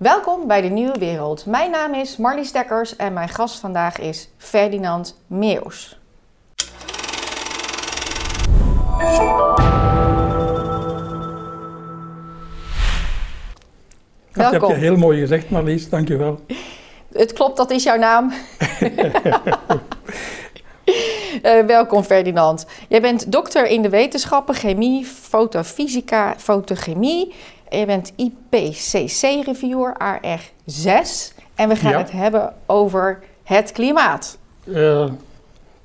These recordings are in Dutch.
Welkom bij de Nieuwe Wereld. Mijn naam is Marlies Stekkers en mijn gast vandaag is Ferdinand Meeuws. Dat heb je heel mooi gezegd, Marlies. Dank je wel. Het klopt, dat is jouw naam. Uh, welkom Ferdinand. Jij bent dokter in de wetenschappen, chemie, fotofysica, fotochemie. Je bent IPCC-reviewer, AR6. En we gaan het hebben over het klimaat. Uh,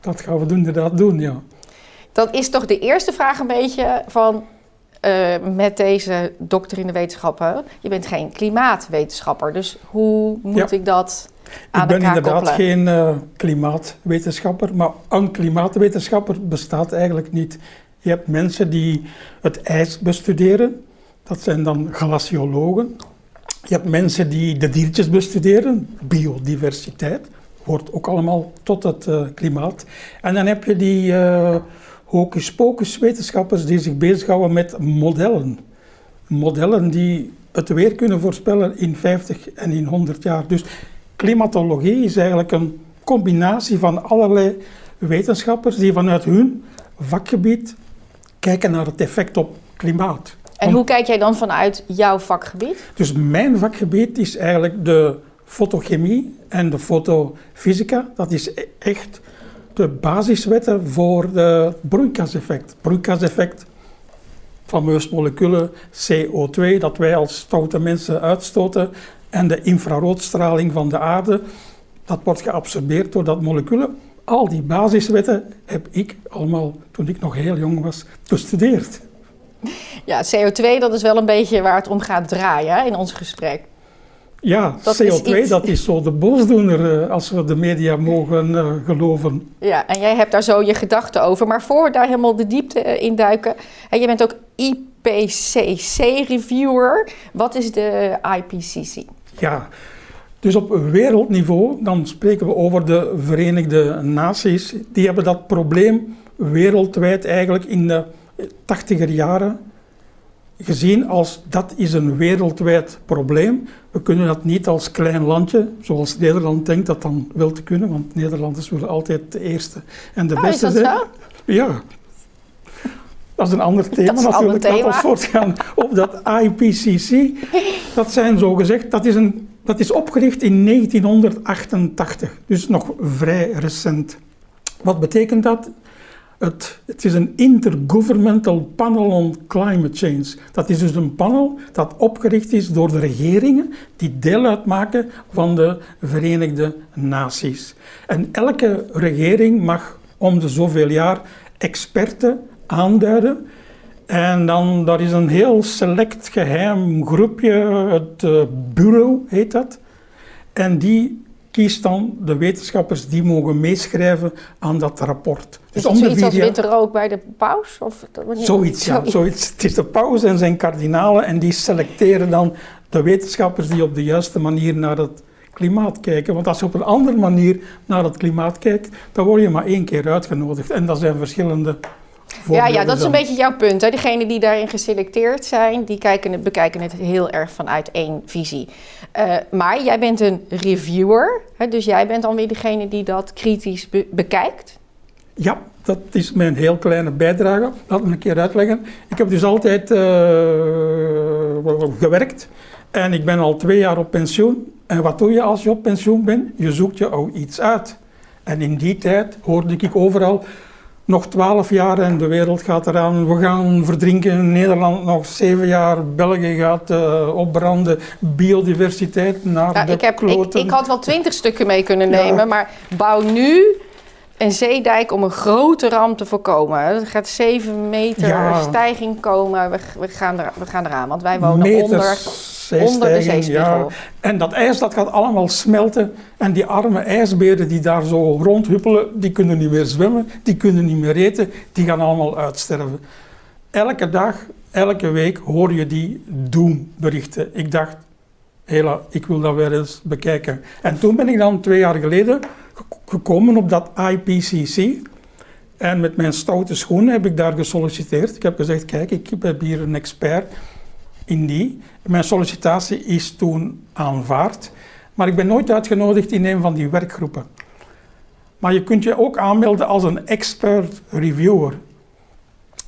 dat gaan we doen, inderdaad doen, ja. Dat is toch de eerste vraag een beetje van... Uh, met deze dokter in de wetenschappen. Je bent geen klimaatwetenschapper, dus hoe moet ik dat ik ben inderdaad geen uh, klimaatwetenschapper, maar een klimaatwetenschapper bestaat eigenlijk niet. Je hebt mensen die het ijs bestuderen, dat zijn dan glaciologen. Je hebt mensen die de diertjes bestuderen, biodiversiteit, hoort ook allemaal tot het uh, klimaat. En dan heb je die uh, hocus-pocus wetenschappers die zich bezighouden met modellen. Modellen die het weer kunnen voorspellen in 50 en in 100 jaar. Dus klimatologie is eigenlijk een combinatie van allerlei wetenschappers die vanuit hun vakgebied kijken naar het effect op klimaat. En hoe kijk jij dan vanuit jouw vakgebied? Dus mijn vakgebied is eigenlijk de fotochemie en de fotofysica. Dat is e- echt de basiswetten voor het broeikaseffect. Broeikaseffect, fameus moleculen CO2 dat wij als stoute mensen uitstoten en de infraroodstraling van de aarde, dat wordt geabsorbeerd door dat moleculen. Al die basiswetten heb ik allemaal, toen ik nog heel jong was, bestudeerd. Ja, CO2, dat is wel een beetje waar het om gaat draaien in ons gesprek. Ja, CO2, dat is zo de boosdoener uh, als we de media mogen uh, geloven. Ja, en jij hebt daar zo je gedachten over. Maar voor we daar helemaal de diepte uh, in duiken... En je bent ook IPCC-reviewer. Wat is de IPCC? Ja, dus op wereldniveau, dan spreken we over de Verenigde Naties. Die hebben dat probleem wereldwijd eigenlijk in de tachtiger jaren gezien als dat is een wereldwijd probleem. We kunnen dat niet als klein landje, zoals Nederland denkt dat dan wel te kunnen, want Nederlanders willen altijd de eerste en de oh, beste zijn. Ja. Dat is een ander thema dat natuurlijk. Laten we voortgaan op dat IPCC. Dat zijn zo gezegd, dat is, een, dat is opgericht in 1988, dus nog vrij recent. Wat betekent dat? Het, het, is een Intergovernmental Panel on Climate Change. Dat is dus een panel dat opgericht is door de regeringen die deel uitmaken van de Verenigde Naties. En elke regering mag om de zoveel jaar experten aanduiden. En dan, daar is een heel select geheim groepje, het uh, bureau heet dat. En die kiest dan de wetenschappers die mogen meeschrijven aan dat rapport. Dus is zoiets als witte rook bij de paus? Of, zoiets, ja. Zoiets. Het is de paus en zijn kardinalen en die selecteren dan de wetenschappers die op de juiste manier naar het klimaat kijken. Want als je op een andere manier naar het klimaat kijkt, dan word je maar één keer uitgenodigd. En dat zijn verschillende ja, ja, dat is een beetje jouw punt. Hè. Degenen die daarin geselecteerd zijn, die kijken bekijken het heel erg vanuit één visie. Uh, maar jij bent een reviewer, hè, dus jij bent dan weer degene die dat kritisch be bekijkt. Ja, dat is mijn heel kleine bijdrage. Laat me een keer uitleggen. Ik heb dus altijd uh, gewerkt en ik ben al twee jaar op pensioen. En wat doe je als je op pensioen bent? Je zoekt je ook iets uit. En in die tijd hoorde ik overal nog twaalf jaar en de wereld gaat eraan. We gaan verdrinken in Nederland nog zeven jaar. België gaat uh, opbranden. Biodiversiteit naar ja, de ik, heb, ik, ik, had wel twintig stukken mee kunnen nemen, maar bouw nu een zeedijk om een grote ramp te voorkomen. Er gaat zeven meter stijging komen. We, we, gaan er, we gaan eraan, want wij wonen onder onder de zeespiegel. Ja. En dat ijs dat gaat allemaal smelten. En die arme ijsberen die daar zo rondhuppelen, die kunnen niet meer zwemmen, die kunnen niet meer eten, die gaan allemaal uitsterven. Elke dag, elke week hoor je die doomberichten. Ik dacht, hela, ik wil dat weer eens bekijken. En toen ben ik dan twee jaar geleden gekomen op dat IPCC. En met mijn stoute schoenen heb ik daar gesolliciteerd. Ik heb gezegd, kijk, ik heb hier een expert in die. Mijn sollicitatie is toen aanvaard, maar ik ben nooit uitgenodigd in een van die werkgroepen. Maar je kunt je ook aanmelden als een expert reviewer.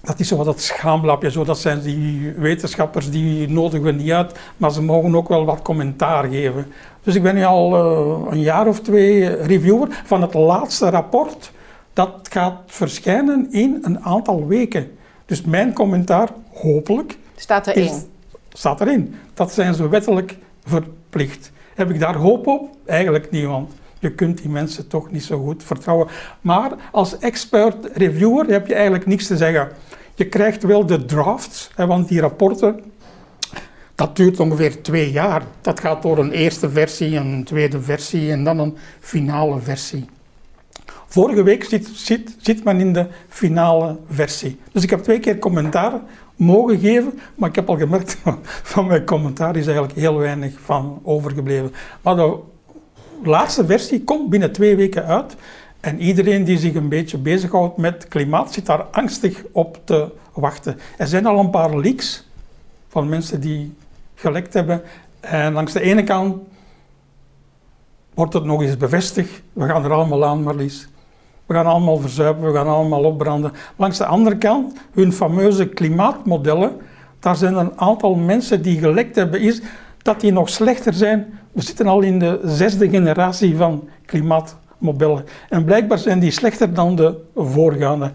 Dat is zo wat dat schaamlapje, zo. dat zijn die wetenschappers die nodigen we niet uit, maar ze mogen ook wel wat commentaar geven. Dus ik ben nu al uh, een jaar of twee reviewer van het laatste rapport. Dat gaat verschijnen in een aantal weken. Dus mijn commentaar, hopelijk, staat erin. Is, staat erin. Dat zijn ze wettelijk verplicht. Heb ik daar hoop op? Eigenlijk niet, want je kunt die mensen toch niet zo goed vertrouwen. Maar als expert reviewer heb je eigenlijk niks te zeggen. Je krijgt wel de drafts, hè, want die rapporten, dat duurt ongeveer twee jaar. Dat gaat door een eerste versie, een tweede versie en dan een finale versie. Vorige week zit, zit, zit men in de finale versie. Dus ik heb twee keer commentaar mogen geven, maar ik heb al gemerkt van mijn commentaar is eigenlijk heel weinig van overgebleven. Maar de laatste versie komt binnen twee weken uit. En iedereen die zich een beetje bezighoudt met klimaat zit daar angstig op te wachten. Er zijn al een paar leaks van mensen die gelekt hebben. En langs de ene kant wordt het nog eens bevestigd. We gaan er allemaal aan, Marlies. We gaan allemaal verzuipen, we gaan allemaal opbranden. Langs de andere kant, hun fameuze klimaatmodellen, daar zijn een aantal mensen die gelekt hebben, is dat die nog slechter zijn. We zitten al in de zesde generatie van klimaatmodellen. En blijkbaar zijn die slechter dan de voorgaande.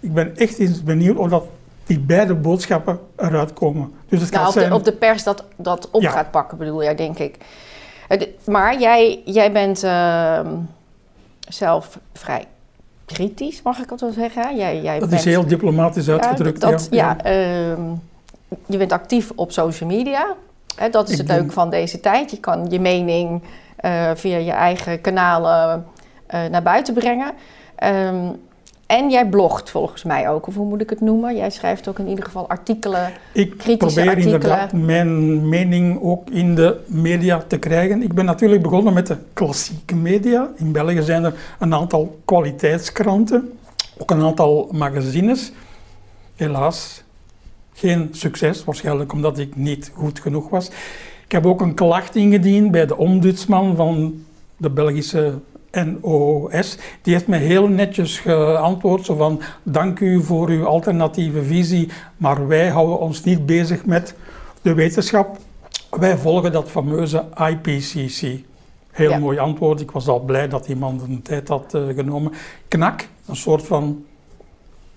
Ik ben echt eens benieuwd of dat die beide boodschappen eruit komen. Dus het nou, of, zijn... de, of, de, pers dat, dat op gaat pakken, bedoel jij, denk ik. Eh, maar jij, jij bent uh, zelf vrij kritisch, mag ik het wel zeggen. Jij, jij dat is heel diplomatisch uitgedrukt. Ja, dat, ja, uh, je bent actief op social media. Hè, dat is het leuke van deze tijd. Je kan je mening uh, via je eigen kanalen naar buiten brengen. Um, en jij blogt volgens mij ook, of hoe moet ik het noemen? Jij schrijft ook in ieder geval artikelen, ik kritische probeer inderdaad mijn mening ook in de media te krijgen. Ik ben natuurlijk begonnen met de klassieke media. In België zijn er een aantal kwaliteitskranten, ook een aantal magazines. Helaas geen succes, waarschijnlijk omdat ik niet goed genoeg was. Ik heb ook een klacht ingediend bij de ombudsman van de Belgische NOS. Die heeft me heel netjes geantwoord, zo van dank u voor uw alternatieve visie, maar wij houden ons niet bezig met de wetenschap. Wij volgen dat fameuze IPCC. Heel mooi antwoord. Ik was al blij dat iemand een tijd had uh, genomen. KNAK, een soort van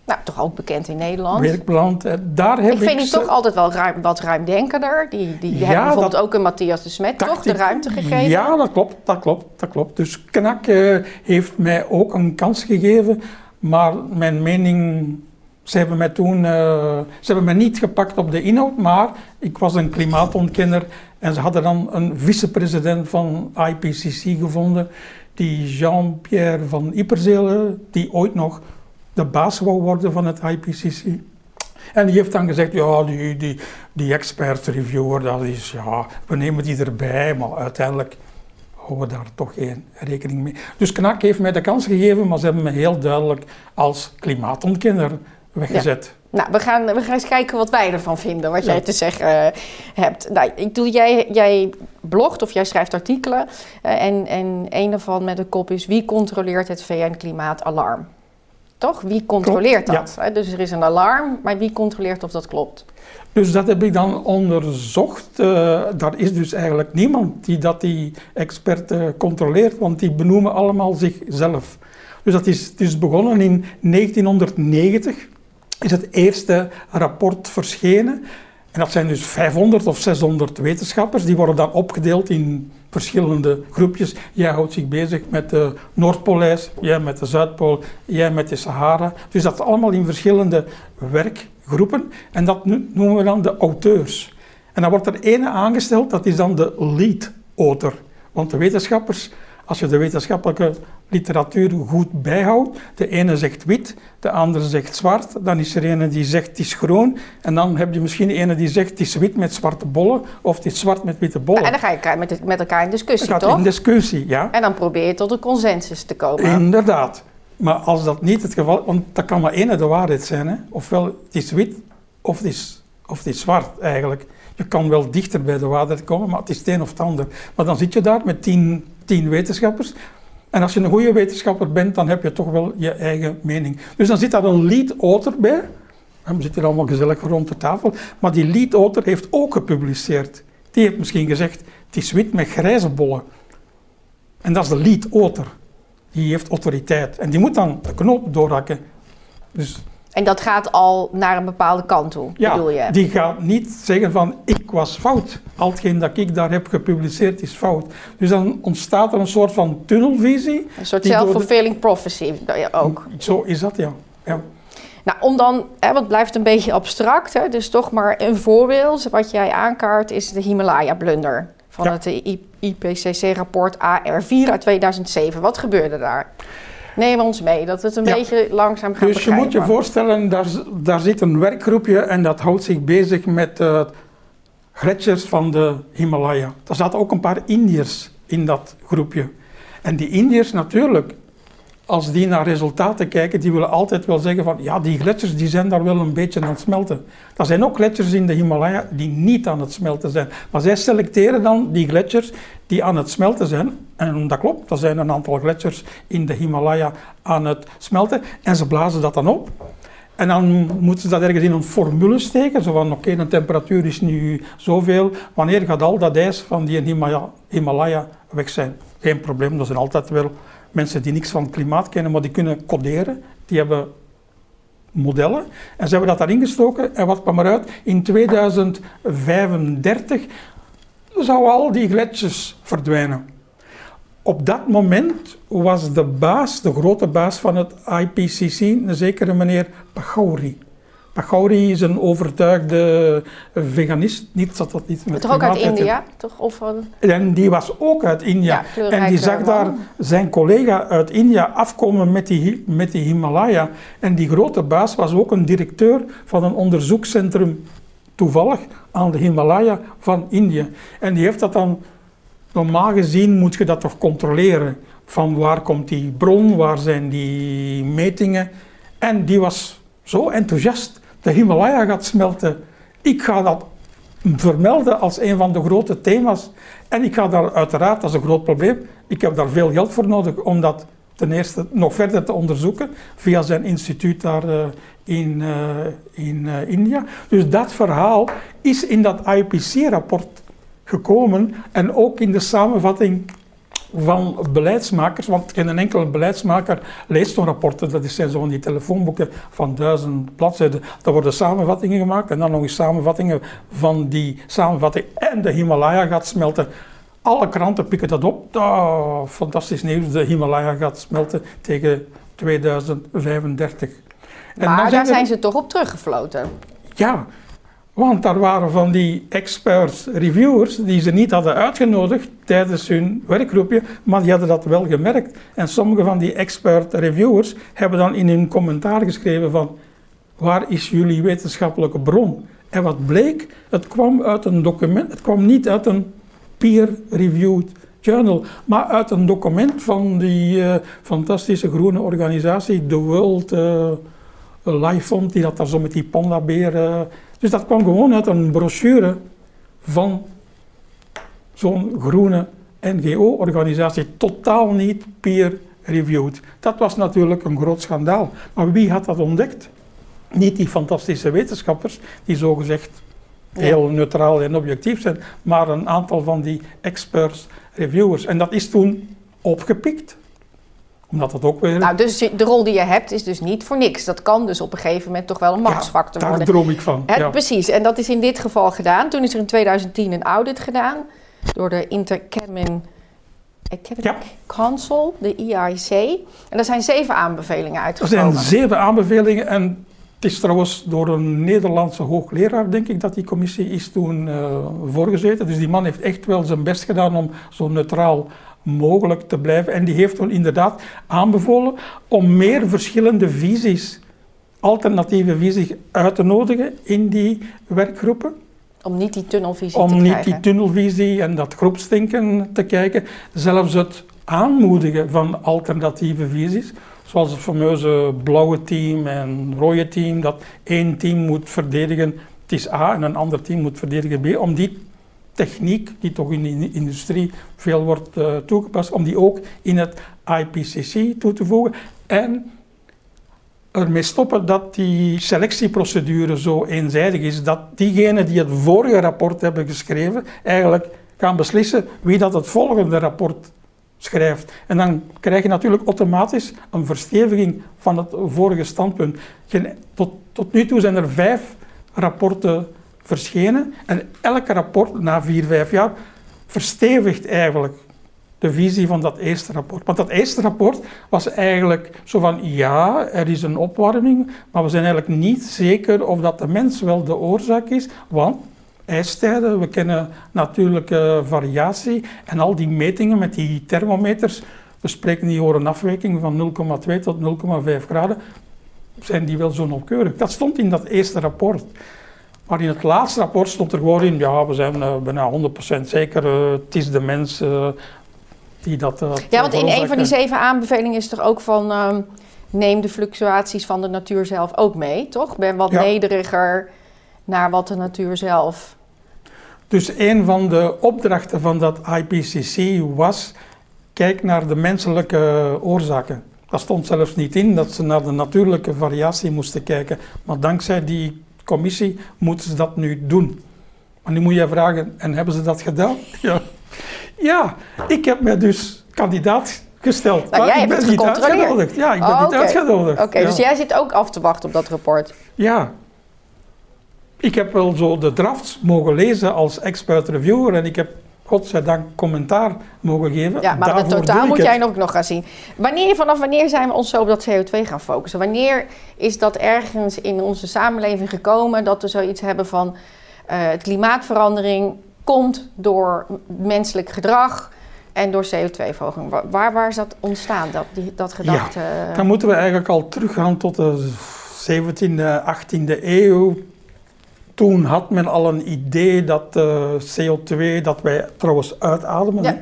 nou, toch ook bekend in Nederland. Werkplan. Daar heb ik vind die toch altijd wel ruim, wat ruimdenkender. Die, die ja, hebben bijvoorbeeld ook een Matthias de Smet toch de ruimte gegeven. Ja, dat klopt, dat klopt, dat klopt. Dus Knak uh, heeft mij ook een kans gegeven. Maar mijn mening... Ze hebben mij toen... Uh, ze hebben mij niet gepakt op de inhoud, maar ik was een klimaatontkenner. En ze hadden dan een vicepresident van IPCC gevonden. Die Jean-Pierre van Ipperzelen, die ooit nog de baas wou worden van het IPCC. En die heeft dan gezegd, ja, die, die, die expert reviewer, dat is, ja, we nemen die erbij, maar uiteindelijk houden we daar toch geen rekening mee. Dus KNAK heeft mij de kans gegeven, maar ze hebben me heel duidelijk als klimaatontkenner weggezet. Nou, we gaan, we gaan eens kijken wat wij ervan vinden, wat jij te zeggen uh, hebt. Nou, ik doe, jij, jij blogt of jij schrijft artikelen uh, en, en een daarvan met de kop is... Wie controleert het VN-klimaatalarm? Toch? Wie controleert dat? Dus er is een alarm, maar wie controleert of dat klopt? Dus dat heb ik dan onderzocht. Uh, daar is dus eigenlijk niemand die dat die experten controleert, want die benoemen allemaal zichzelf. Dus dat is, het is begonnen in 1990, is het eerste rapport verschenen. En dat zijn dus 500 of 600 wetenschappers. Die worden dan opgedeeld in verschillende groepjes. Jij houdt zich bezig met de Noordpoolijs, jij met de Zuidpool, jij met de Sahara. Dus dat allemaal in verschillende werkgroepen. En dat noemen we dan de auteurs. En dan wordt er ene aangesteld, dat is dan de lead author. Want de wetenschappers als je de wetenschappelijke literatuur goed bijhoudt, de ene zegt wit, de andere zegt zwart, dan is er een die zegt het is groen, en dan heb je misschien een die zegt het is wit met zwarte bollen, of het is zwart met witte bollen. en dan ga je met, met elkaar in discussie, dan toch? in discussie, ja. En dan probeer je tot een consensus te komen. Inderdaad. Maar als dat niet het geval want dat kan maar één de waarheid zijn, hè. ofwel het is wit, of het is, of het is zwart eigenlijk. je kan wel dichter bij de waarheid komen, maar het is het een of het ander. Maar dan zit je daar met tien, tien wetenschappers. En als je een goede wetenschapper bent, dan heb je toch wel je eigen mening. Dus dan zit daar een lead author bij. We zitten allemaal gezellig rond de tafel. Maar die lead author heeft ook gepubliceerd. Die heeft misschien gezegd, het is wit met grijze bollen. En dat is de lead author. Die heeft autoriteit. En die moet dan de knoop doorhakken. Dus en dat gaat al naar een bepaalde kant toe, ja, bedoel je? die gaat niet zeggen van ik was fout. Al hetgeen dat ik daar heb gepubliceerd is fout. Dus dan ontstaat er een soort van tunnelvisie. Een soort self-fulfilling prophecy ook. Zo is dat, ja. ja. Nou, om dan, hè, want het blijft een beetje abstract, hè, dus toch maar een voorbeeld wat jij aankaart is de Himalaya-blunder van het IPCC-rapport AR4 uit 2007. Wat gebeurde daar? Neem ons mee, dat het een beetje langzaam gaat Dus je moet je voorstellen, daar, daar zit een werkgroepje en dat houdt zich bezig met uh, gletsjers van de Himalaya. Er zaten ook een paar Indiërs in dat groepje. En die Indiërs natuurlijk, als die naar resultaten kijken, die willen altijd wel zeggen van ja, die gletsjers die zijn daar wel een beetje aan het smelten. Er zijn ook gletsjers in de Himalaya die niet aan het smelten zijn. Maar zij selecteren dan die gletsjers die aan het smelten zijn. En dat klopt, er zijn een aantal gletsjers in de Himalaya aan het smelten. En ze blazen dat dan op. En dan moeten ze dat ergens in een formule steken. Zo van, oké, de temperatuur is nu zoveel. Wanneer gaat al dat ijs van die Himalaya, weg zijn? Geen probleem, er zijn altijd wel mensen die niks van klimaat kennen, maar die kunnen coderen. Die hebben modellen. En ze hebben dat daarin gestoken. En wat kwam eruit? In 2035 zouden al die gletsjers verdwijnen. Op dat moment was de baas, de grote baas van het IPCC, een zekere meneer Pachauri. Pachauri is een overtuigde veganist. Niet dat dat iets met Toch ook uit India? Toch? Of, en die was ook uit India. en die zag daar zijn collega uit India afkomen met die, met die Himalaya. En die grote baas was ook een directeur van een onderzoekscentrum, toevallig, aan de Himalaya van India. En die heeft dat dan, normaal gezien moet je dat toch controleren. Van waar komt die bron, waar zijn die metingen. En die was zo enthousiast de Himalaya gaat smelten. Ik ga dat vermelden als een van de grote thema's. En ik ga daar uiteraard, dat is een groot probleem, ik heb daar veel geld voor nodig om dat ten eerste nog verder te onderzoeken via zijn instituut daar uh, in, uh, in uh, India. Dus dat verhaal is in dat IPC-rapport gekomen en ook in de samenvatting van beleidsmakers, want geen enkele beleidsmaker leest zo'n rapporten. Dat zijn zo van die telefoonboeken van duizend bladzijden. Daar worden samenvattingen gemaakt en dan nog eens samenvattingen van die samenvatting. En de Himalaya gaat smelten. Alle kranten pikken dat op. Oh, fantastisch nieuws, de Himalaya gaat smelten tegen 2035. En maar daar zijn ze toch op teruggefloten? Ja, want daar waren van die experts, reviewers, die ze niet hadden uitgenodigd tijdens hun werkgroepje, maar die hadden dat wel gemerkt. En sommige van die expert reviewers hebben dan in hun commentaar geschreven van, waar is jullie wetenschappelijke bron? En wat bleek, het kwam uit een document, het kwam niet uit een peer-reviewed journal, maar uit een document van die uh, fantastische groene organisatie, The World uh, Life Fund, die dat daar zo met die pandabeer... Uh, dus dat kwam gewoon uit een brochure van zo'n groene NGO-organisatie, totaal niet peer-reviewed. Dat was natuurlijk een groot schandaal. Maar wie had dat ontdekt? Niet die fantastische wetenschappers, die zogezegd heel neutraal en objectief zijn, maar een aantal van die experts, reviewers. En dat is toen opgepikt omdat dat ook weer... Nou, dus de rol die je hebt is dus niet voor niks. Dat kan dus op een gegeven moment toch wel een machtsfactor ja, worden. daar droom ik van. ja. Precies, en dat is in dit geval gedaan. Toen is er in 2010 een audit gedaan door de Intercabinet Academic Council, de IIC. En er zijn zeven aanbevelingen uitgekomen. Er zijn zeven aanbevelingen en het is trouwens door een Nederlandse hoogleraar, denk ik, dat die commissie is toen uh, voorgezeten. Dus die man heeft echt wel zijn best gedaan om zo neutraal mogelijk te blijven. En die heeft toen inderdaad aanbevolen om meer verschillende visies, alternatieve visies uit te nodigen in die werkgroepen. Om niet die tunnelvisie om te krijgen. Om niet die tunnelvisie en dat groepsdenken te kijken. Zelfs het aanmoedigen van alternatieve visies. Zoals het fameuze blauwe team en rode team, dat één team moet verdedigen het is A en een ander team moet verdedigen B, om die techniek, die toch in de industrie veel wordt uh, toegepast, om die ook in het IPCC toe te voegen. En ermee stoppen dat die selectieprocedure zo eenzijdig is, dat diegenen die het vorige rapport hebben geschreven, eigenlijk gaan beslissen wie dat het volgende rapport schrijft. En dan krijg je natuurlijk automatisch een versteviging van het vorige standpunt. Tot, tot nu toe zijn er vijf rapporten verschenen en elk rapport na vier, vijf jaar verstevigt eigenlijk de visie van dat eerste rapport. Want dat eerste rapport was eigenlijk zo van ja, er is een opwarming, maar we zijn eigenlijk niet zeker of dat de mens wel de oorzaak is, want ijstijden, we kennen natuurlijke variatie en al die metingen met die thermometers, we spreken hier over een afwijking van 0,2 tot 0,5 graden, zijn die wel zo nauwkeurig. Dat stond in dat eerste rapport. Maar in het laatste rapport stond er gewoon in, ja, we zijn uh, bijna 100% zeker, uh, het is de mens uh, die dat... ja, want in een van die zeven aanbevelingen is er ook van, ehm, neem de fluctuaties van de natuur zelf ook mee, toch? Ben wat nederiger naar wat de natuur zelf... Dus een van de opdrachten van dat IPCC was, kijk naar de menselijke oorzaken. Dat stond zelfs niet in dat ze naar de natuurlijke variatie moesten kijken. Maar dankzij die commissie moeten ze dat nu doen. Maar nu moet je vragen, en hebben ze dat gedaan? Ja, ja ik heb me dus kandidaat gesteld. Nou, jij hebt het gecontroleerd. Ja, ik ben oh, niet uitgenodigd. Oké, dus jij zit ook af te wachten op dat rapport? Ja. Ik heb wel zo de drafts mogen lezen als expert reviewer en ik heb godzijdank commentaar mogen geven. Ja, maar het totaal moet jij nog, nog gaan zien. Wanneer, vanaf wanneer zijn we ons zo op dat CO2 gaan focussen? Wanneer is dat ergens in onze samenleving gekomen dat we zoiets hebben van uh, klimaatverandering komt door menselijk gedrag en door CO2-verhoging? Waar, waar is dat ontstaan, dat, die, dat gedachte? Ja, dan moeten we eigenlijk al teruggaan tot de 17e, 18e eeuw toen had men al een idee dat uh, CO2, dat wij trouwens uitademen, ja.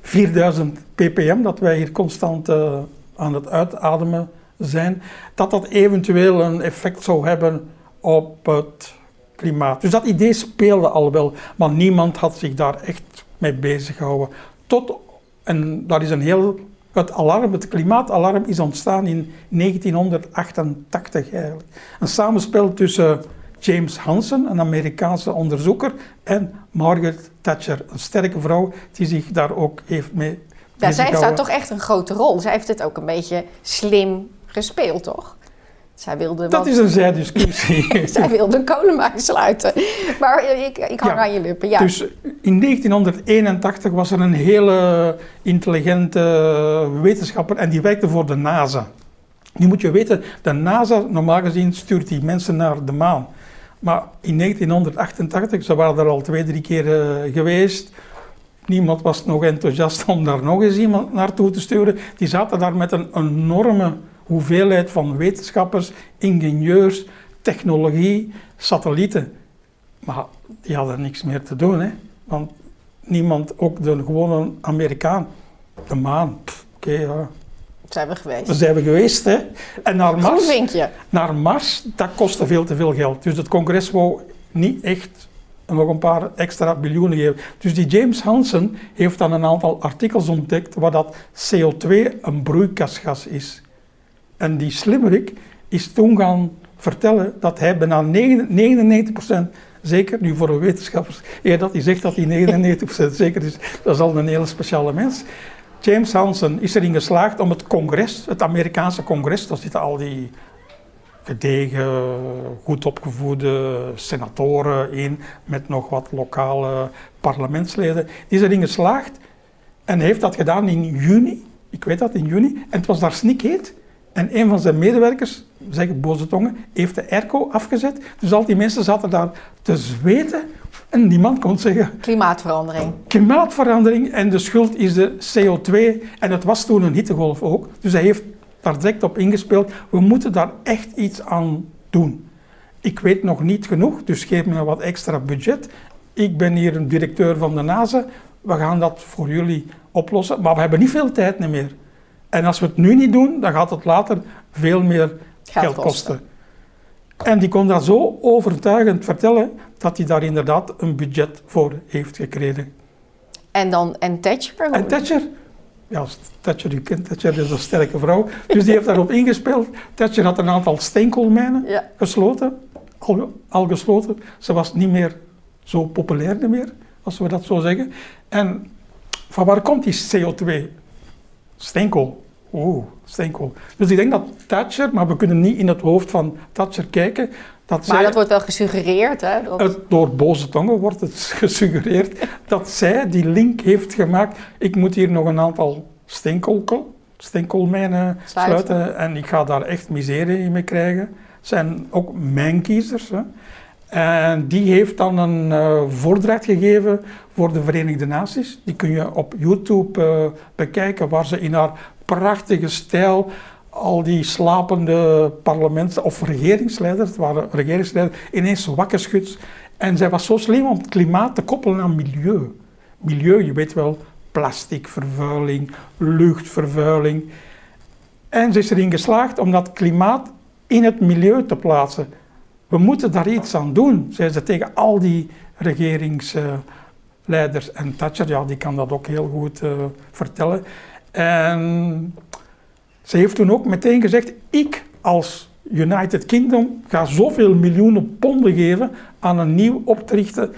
4000 ppm, dat wij hier constant uh, aan het uitademen zijn, dat dat eventueel een effect zou hebben op het klimaat. Dus dat idee speelde al wel, maar niemand had zich daar echt mee bezig gehouden. Tot, en dat is een heel het alarm, het klimaatalarm is ontstaan in 1988 eigenlijk. Een samenspel tussen James Hansen, een Amerikaanse onderzoeker, en Margaret Thatcher, een sterke vrouw die zich daar ook heeft mee. Ja, zij heeft daar toch echt een grote rol. Zij heeft het ook een beetje slim gespeeld, toch? Zij wilde dat is een zijdiscussie. zij wilde een kolenmijn sluiten. Maar ik, ik hang aan je lippen, ja. Dus in 1981 was er een hele intelligente wetenschapper en die werkte voor de NASA. Nu moet je weten, de NASA, normaal gezien, stuurt die mensen naar de maan. Maar in 1988, ze waren er al twee, drie keer uh, geweest. Niemand was nog enthousiast om daar nog eens iemand naartoe te sturen. Die zaten daar met een enorme hoeveelheid van wetenschappers, ingenieurs, technologie, satellieten. Maar die hadden niks meer te doen, hè? want niemand, ook de gewone Amerikaan, de maan, oké, ja, zijn we geweest. Daar zijn we geweest, hè. En naar Mars, naar Mars, dat kostte veel te veel geld. Dus het congres wou niet echt nog een paar extra biljoenen geven. Dus die James Hansen heeft dan een aantal artikels ontdekt waar dat CO2 een broeikasgas is. En die slimmerik is toen gaan vertellen dat hij bijna 99% zeker, nu voor de wetenschappers, eer dat hij zegt dat hij 99% zeker is, dat is al een hele speciale mens. James Hansen is erin geslaagd om het congres, het Amerikaanse congres, daar zitten al die gedegen, goed opgevoede senatoren in, met nog wat lokale parlementsleden. Die is erin geslaagd en heeft dat gedaan in juni, ik weet dat, in juni, en het was daar snikheet. En een van zijn medewerkers, we zeggen boze tongen, heeft de airco afgezet. Dus al die mensen zaten daar te zweten en die man kon zeggen... Klimaatverandering. Klimaatverandering en de schuld is de CO2. En het was toen een hittegolf ook. Dus hij heeft daar direct op ingespeeld. We moeten daar echt iets aan doen. Ik weet nog niet genoeg, dus geef me wat extra budget. Ik ben hier een directeur van de NASA. We gaan dat voor jullie oplossen. Maar we hebben niet veel tijd meer. En als we het nu niet doen, dan gaat het later veel meer geld, kosten. En die kon dat zo overtuigend vertellen dat hij daar inderdaad een budget voor heeft gekregen. En dan en Thatcher? En Thatcher, ja, Thatcher, u kent Thatcher, is een sterke vrouw. Dus die heeft daarop ingespeeld. Thatcher had een aantal steenkoolmijnen Ja. gesloten, al, al gesloten. Ze was niet meer zo populair meer, als we dat zo zeggen. En van waar komt die CO2? Steenkool. Oeh, steenkool. Dus ik denk dat Thatcher, maar we kunnen niet in het hoofd van Thatcher kijken, dat Maar zij, dat wordt wel gesuggereerd, hè? Dat- het- door boze tongen wordt het gesuggereerd dat zij die link heeft gemaakt. Ik moet hier nog een aantal steenkool, steenkoolmijnen Sluiten. sluiten en ik ga daar echt miserie mee krijgen. Het zijn ook mijnkiezers. Hè. En die heeft dan een eh, voordracht gegeven voor de Verenigde Naties. Die kun je op YouTube eh, bekijken, waar ze in haar prachtige stijl al die slapende parlements- of regeringsleiders, het waren regeringsleiders, ineens wakker schudt. En zij was zo slim om het klimaat te koppelen aan milieu. Milieu, je weet wel, plasticvervuiling, luchtvervuiling. En ze is erin geslaagd om dat klimaat in het milieu te plaatsen. We moeten daar iets aan doen, zei ze tegen al die regeringsleiders. En Thatcher, ja, die kan dat ook heel goed eh, vertellen. En ze heeft toen ook meteen gezegd, ik als United Kingdom ga zoveel miljoenen ponden geven aan een nieuw op te richten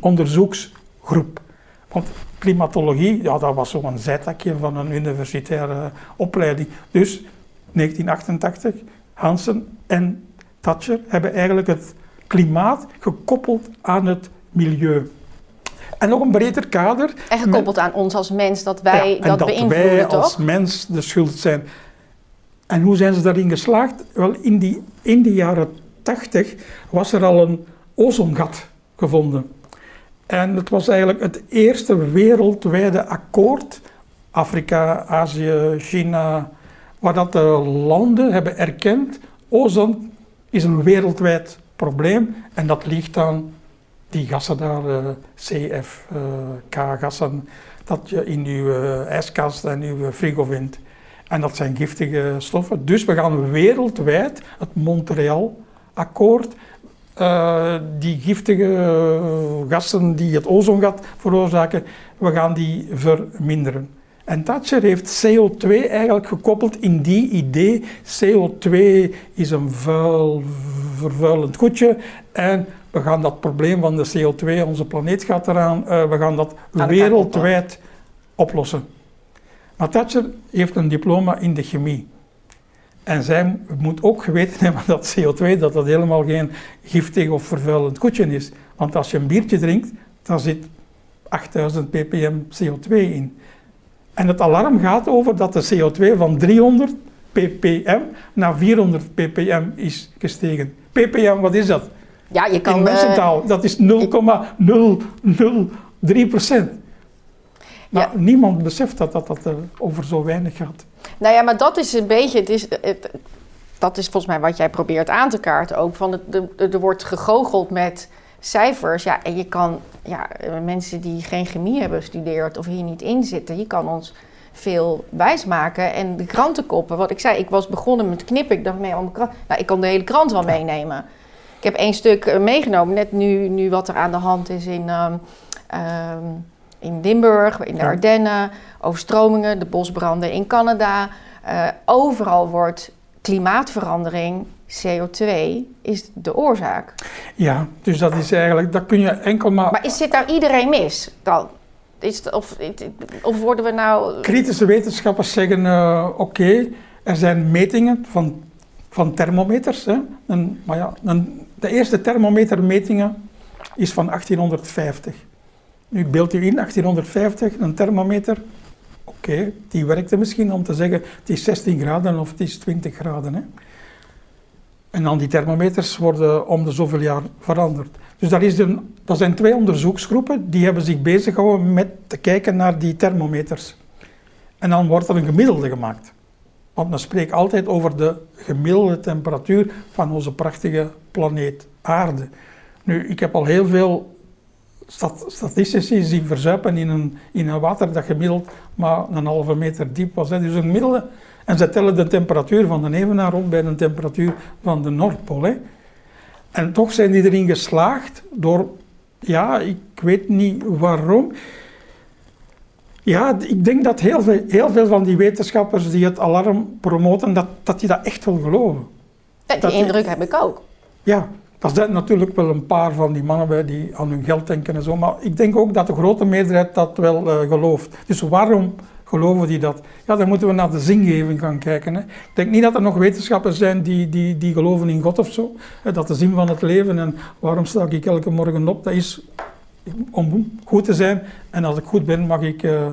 onderzoeksgroep. Want klimatologie, ja, dat was zo'n zijtakje van een universitaire opleiding. Dus 1988, Hansen en Thatcher hebben eigenlijk het klimaat gekoppeld aan het milieu. En nog een breder kader. En gekoppeld aan ons als mens, dat wij Ja, en dat, dat beïnvloeden, wij toch? als mens de schuld zijn. En hoe zijn ze daarin geslaagd? Wel, in, die, in de jaren 80 was er al een ozongat gevonden. En het was eigenlijk het eerste wereldwijde akkoord, Afrika, Azië, China, waar dat de landen hebben erkend, ozon is een wereldwijd probleem en dat ligt aan die gassen daar, eh, CFK-gassen, dat je in uw eh, ijskast en uw frigo vindt. En dat zijn giftige stoffen. Dus we gaan wereldwijd het Montreal-akkoord, eh, die giftige eh, gassen die het ozongat veroorzaken, we gaan die verminderen. En Thatcher heeft CO2 eigenlijk gekoppeld in die idee. CO2 is een vuil, vervuilend goedje en we gaan dat probleem van de CO2, onze planeet gaat eraan, eh, we gaan dat wereldwijd oplossen. Maar Thatcher heeft een diploma in de chemie. En zij moet ook geweten hebben dat CO2 dat dat helemaal geen giftig of vervuilend goedje is. Want als je een biertje drinkt, dan zit 8000 ppm CO2 in. En het alarm gaat over dat de CO2 van 300 ppm naar 400 ppm is gestegen. ppm, wat is dat? Ja, je kan... In eh, mensentaal, dat is 0,003 procent. Maar Ja. niemand beseft dat dat, dat eh, over zo weinig gaat. Nou ja, maar dat is een beetje. Het is, het, dat is volgens mij wat jij probeert aan te kaarten ook. Van het, de, de- er wordt gegoocheld met cijfers. Ja, en je kan. Ja, mensen die geen chemie hebben gestudeerd of hier niet in zitten, je kan ons veel wijsmaken. En de krantenkoppen, wat ik zei, ik was begonnen met knippen. Ik dacht, nee, mijn krant, nou, ik kan de hele krant wel meenemen. Ik heb één stuk eh, meegenomen, net nu, nu wat er aan de hand is in, ehm, in Limburg, in de Ja. Ardennen, overstromingen, de bosbranden in Canada. Eh, overal wordt klimaatverandering, CO2, is de oorzaak. Ja, dus dat is eigenlijk, dat kun je enkel maar... Maar is, zit nou iedereen mis dan? Is het, of, of worden we nou... Kritische wetenschappers zeggen, eh, oké, er zijn metingen van, van thermometers. Hè. En, maar ja, de eerste thermometermetingen is van 1850. Nu beeld u in, 1850, een thermometer. Oké, die werkte misschien om te zeggen, het is 16 graden of het is 20 graden. Hè. En dan die thermometers worden om de zoveel jaar veranderd. Dus dat, is een, zijn twee onderzoeksgroepen die hebben zich bezig gehouden met te kijken naar die thermometers. En dan wordt er een gemiddelde gemaakt. Want men spreekt altijd over de gemiddelde temperatuur van onze prachtige planeet Aarde. Nu, ik heb al heel veel statistici zien verzuipen in een, in een water dat gemiddeld maar een halve meter diep was. Hè. Dus een gemiddelde. En ze tellen de temperatuur van de Evenaar op bij de temperatuur van de Noordpool. Hè. En toch zijn die erin geslaagd door, ja, ik weet niet waarom. Ja, ik denk dat heel veel, heel veel van die wetenschappers die het alarm promoten, dat, dat die dat echt wel geloven. Ja, die indruk heb ik ook. Ja, er zijn natuurlijk wel een paar van die mannen bij die aan hun geld denken en zo, maar ik denk ook dat de grote meerderheid dat wel uh, gelooft. Dus waarom geloven die dat? Ja, dan moeten we naar de zingeving gaan kijken. Hè. Ik denk niet dat er nog wetenschappers zijn die, die, die geloven in God of zo. Hè, dat de zin van het leven en waarom sta ik elke morgen op, dat is om goed te zijn. En als ik goed ben, mag ik uh,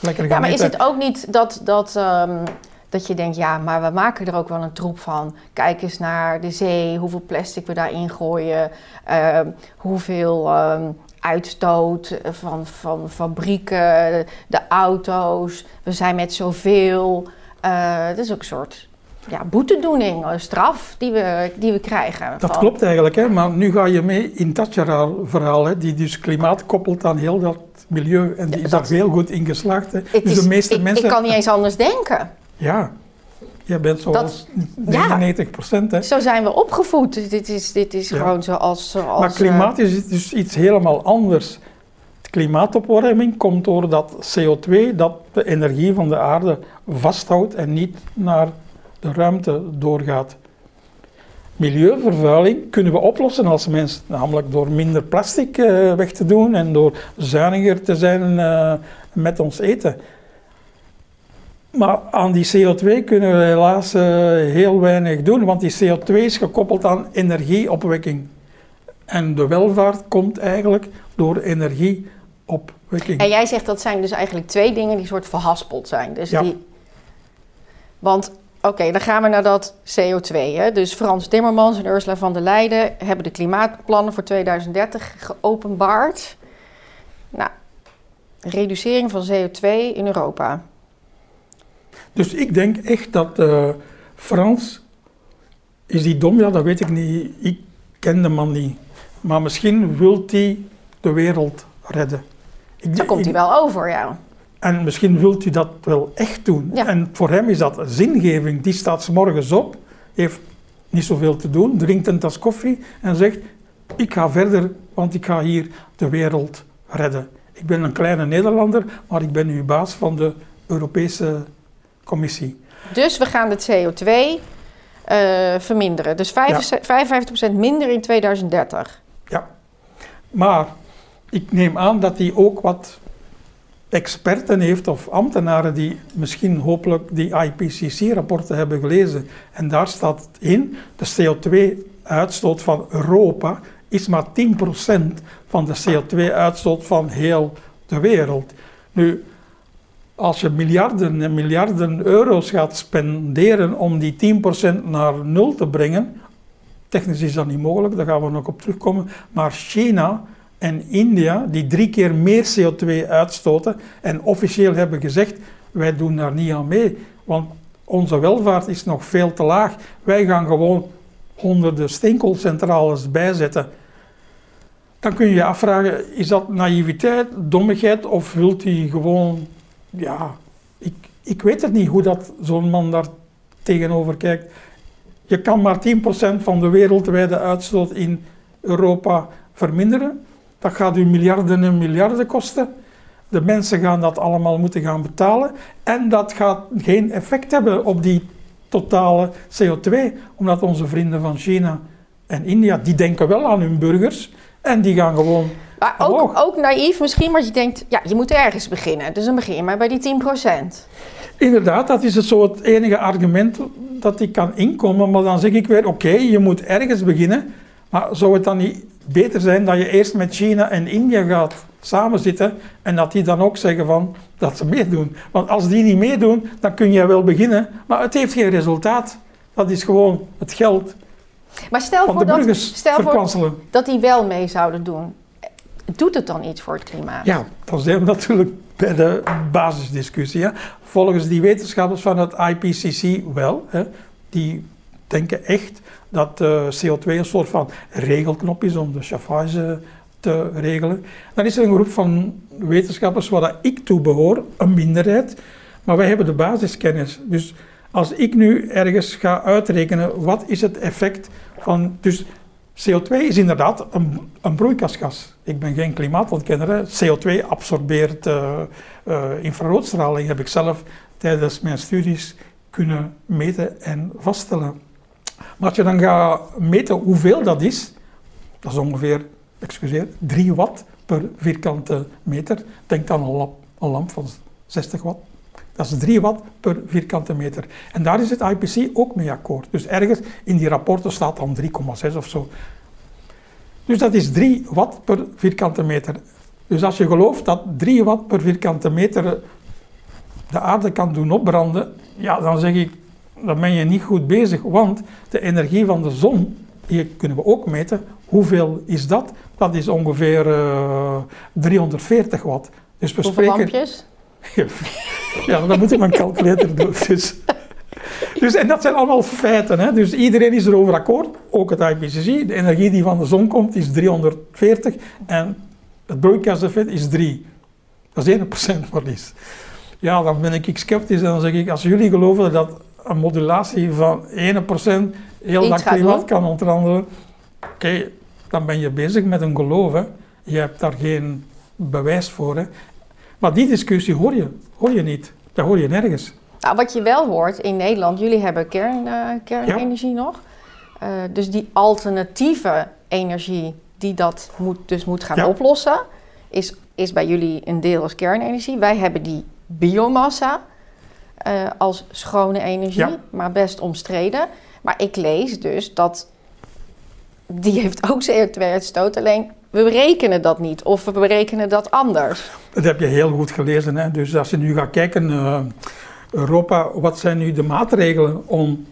lekker gaan Ja, maar eten. is het ook niet dat... dat um dat je denkt, ja, maar we maken er ook wel een troep van. Kijk eens naar de zee, hoeveel plastic we daarin gooien, uh, hoeveel uh, uitstoot van, van fabrieken, de auto's. We zijn met zoveel. Uh, het is ook een soort ja, boetedoening, een straf die we, die we krijgen. Dat van... klopt eigenlijk, hè? maar nu ga je mee in dat verhaal, hè, die dus klimaat koppelt aan heel dat milieu en die ja, is daar heel goed in geslaagd. Hè. Dus is, de meeste ik, mensen... ik kan niet eens anders denken. Ja, je bent zoals dat, 99 procent. Ja, zo zijn we opgevoed. Dit is, dit is ja. gewoon zoals, zoals... Maar klimaat is dus iets helemaal anders. Klimaatopwarming komt doordat CO2 dat de energie van de aarde vasthoudt en niet naar de ruimte doorgaat. Milieuvervuiling kunnen we oplossen als mens, namelijk door minder plastic uh, weg te doen en door zuiniger te zijn uh, met ons eten. Maar aan die CO2 kunnen we helaas uh, heel weinig doen, want die CO2 is gekoppeld aan energieopwekking. En de welvaart komt eigenlijk door energieopwekking. En jij zegt dat zijn dus eigenlijk twee dingen die soort verhaspeld zijn. Dus ja. die... Want oké, okay, dan gaan we naar dat CO2. Hè? Dus Frans Timmermans en Ursula van der Leyen hebben de klimaatplannen voor 2030 geopenbaard. Nou, reducering van CO2 in Europa. Dus ik denk echt dat uh, Frans, is die dom? Ja, dat weet ik niet. Ik ken de man niet. Maar misschien wil hij de wereld redden. Ik, Daar komt hij wel over, ja. En misschien wilt hij dat wel echt doen. Ja. En voor hem is dat zingeving. Die staat s morgens op, heeft niet zoveel te doen, drinkt een tas koffie en zegt: Ik ga verder, want ik ga hier de wereld redden. Ik ben een kleine Nederlander, maar ik ben nu baas van de Europese Commissie. Dus we gaan het CO2 uh, verminderen. Dus 55, ja. 55% minder in 2030. Ja, maar ik neem aan dat hij ook wat experten heeft of ambtenaren die misschien hopelijk die IPCC-rapporten hebben gelezen. En daar staat in, de CO2-uitstoot van Europa is maar 10% van de CO2-uitstoot van heel de wereld. Nu, als je miljarden en miljarden euro's gaat spenderen om die 10% naar nul te brengen, technisch is dat niet mogelijk, daar gaan we nog op terugkomen, maar China en India, die drie keer meer CO2 uitstoten en officieel hebben gezegd, wij doen daar niet aan mee, want onze welvaart is nog veel te laag. Wij gaan gewoon honderden steenkoolcentrales bijzetten. Dan kun je je afvragen, is dat naïviteit, dommigheid of wilt hij gewoon ja, ik, ik weet het niet hoe dat zo'n man daar tegenover kijkt. Je kan maar 10% van de wereldwijde uitstoot in Europa verminderen. Dat gaat u miljarden en miljarden kosten. De mensen gaan dat allemaal moeten gaan betalen. En dat gaat geen effect hebben op die totale CO2, omdat onze vrienden van China en India, die denken wel aan hun burgers en die gaan gewoon maar ook, ook naïef misschien, want je denkt, ja, je moet ergens beginnen. Dus dan begin je maar bij die 10%. Inderdaad, dat is het zo het enige argument dat ik kan inkomen. Maar dan zeg ik weer, oké, je moet ergens beginnen. Maar zou het dan niet beter zijn dat je eerst met China en India gaat samenzitten en dat die dan ook zeggen van, dat ze meedoen. Want als die niet meedoen, dan kun je wel beginnen, maar het heeft geen resultaat. Dat is gewoon het geld maar stel van voor de burgers dat, stel. Voor dat die wel mee zouden doen doet het dan iets voor het klimaat? Ja, dan zijn we natuurlijk bij de basisdiscussie. Hè. Volgens die wetenschappers van het IPCC wel. Hè, die denken echt dat uh, CO2 een soort van regelknop is om de chauffage te regelen. Dan is er een groep van wetenschappers waar ik toe behoor, een minderheid, maar wij hebben de basiskennis. Dus als ik nu ergens ga uitrekenen wat is het effect van. Dus CO2 is inderdaad een, een broeikasgas. Ik ben geen klimaatontkenner. CO2 absorbeert uh, uh, infraroodstraling, heb ik zelf tijdens mijn studies kunnen meten en vaststellen. Maar als je dan gaat meten hoeveel dat is, dat is ongeveer, excuseer, 3 watt per vierkante meter. Denk dan een lamp, een lamp van 60 watt. Dat is 3 watt per vierkante meter. En daar is het IPC ook mee akkoord. Dus ergens in die rapporten staat dan 3,6 of zo. Dus dat is 3 watt per vierkante meter. Dus als je gelooft dat 3 watt per vierkante meter de aarde kan doen opbranden, ja, dan zeg ik, dan ben je niet goed bezig. Want de energie van de zon, die kunnen we ook meten. Hoeveel is dat? Dat is ongeveer uh, eh, 340 watt. Dus we Hoeveel spreken... lampjes? Ja, dan moet ik mijn calculator doen. Dus. Dus, en dat zijn allemaal feiten. Hè? Dus iedereen is erover akkoord, ook het IPCC. De energie die van de zon komt is 340 en het broeikaseffect is 3. Dat is 1% verlies. Ja, dan ben ik sceptisch en dan zeg ik, als jullie geloven dat een modulatie van 1% heel dat klimaat kan onderhandelen, oké, dan ben je bezig met een geloof. Hè? Je hebt daar geen bewijs voor. Hè? Maar die discussie hoor je, hoor je niet. Dat hoor je nergens. Nou, wat je wel hoort in Nederland, jullie hebben kern, uh, kernenergie nog. Uh, dus die alternatieve energie die dat moet, dus moet gaan oplossen, is, is bij jullie een deel als kernenergie. Wij hebben die biomassa uh, als schone energie, maar best omstreden. Maar ik lees dus dat die heeft ook CO2-uitstoot, alleen we berekenen dat niet of we berekenen dat anders. Dat heb je heel goed gelezen. Hè? Dus als je nu gaat kijken, uh, Europa, wat zijn nu de maatregelen om